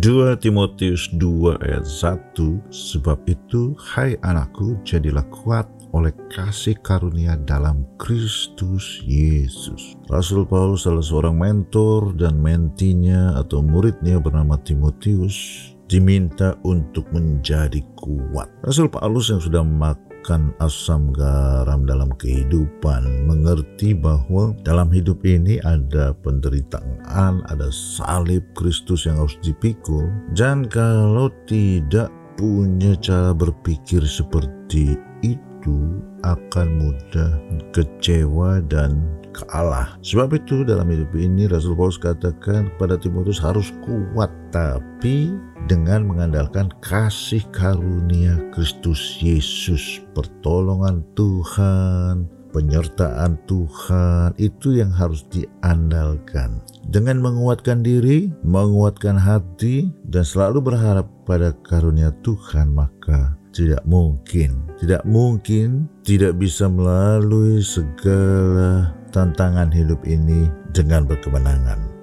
2 Timotius 2 ayat 1 Sebab itu hai anakku jadilah kuat oleh kasih karunia dalam Kristus Yesus. Rasul Paulus salah seorang mentor dan mentinya atau muridnya bernama Timotius diminta untuk menjadi kuat. Rasul Paulus yang sudah makan asam garam dalam kehidupan mengerti bahwa dalam hidup ini ada penderitaan, ada salib Kristus yang harus dipikul dan kalau tidak punya cara berpikir seperti itu akan mudah kecewa dan kalah. Sebab itu dalam hidup ini Rasul Paulus katakan kepada Timotius harus kuat tapi dengan mengandalkan kasih karunia Kristus Yesus, pertolongan Tuhan, penyertaan Tuhan itu yang harus diandalkan. Dengan menguatkan diri, menguatkan hati, dan selalu berharap pada karunia Tuhan, maka tidak mungkin, tidak mungkin tidak bisa melalui segala tantangan hidup ini dengan berkemenangan.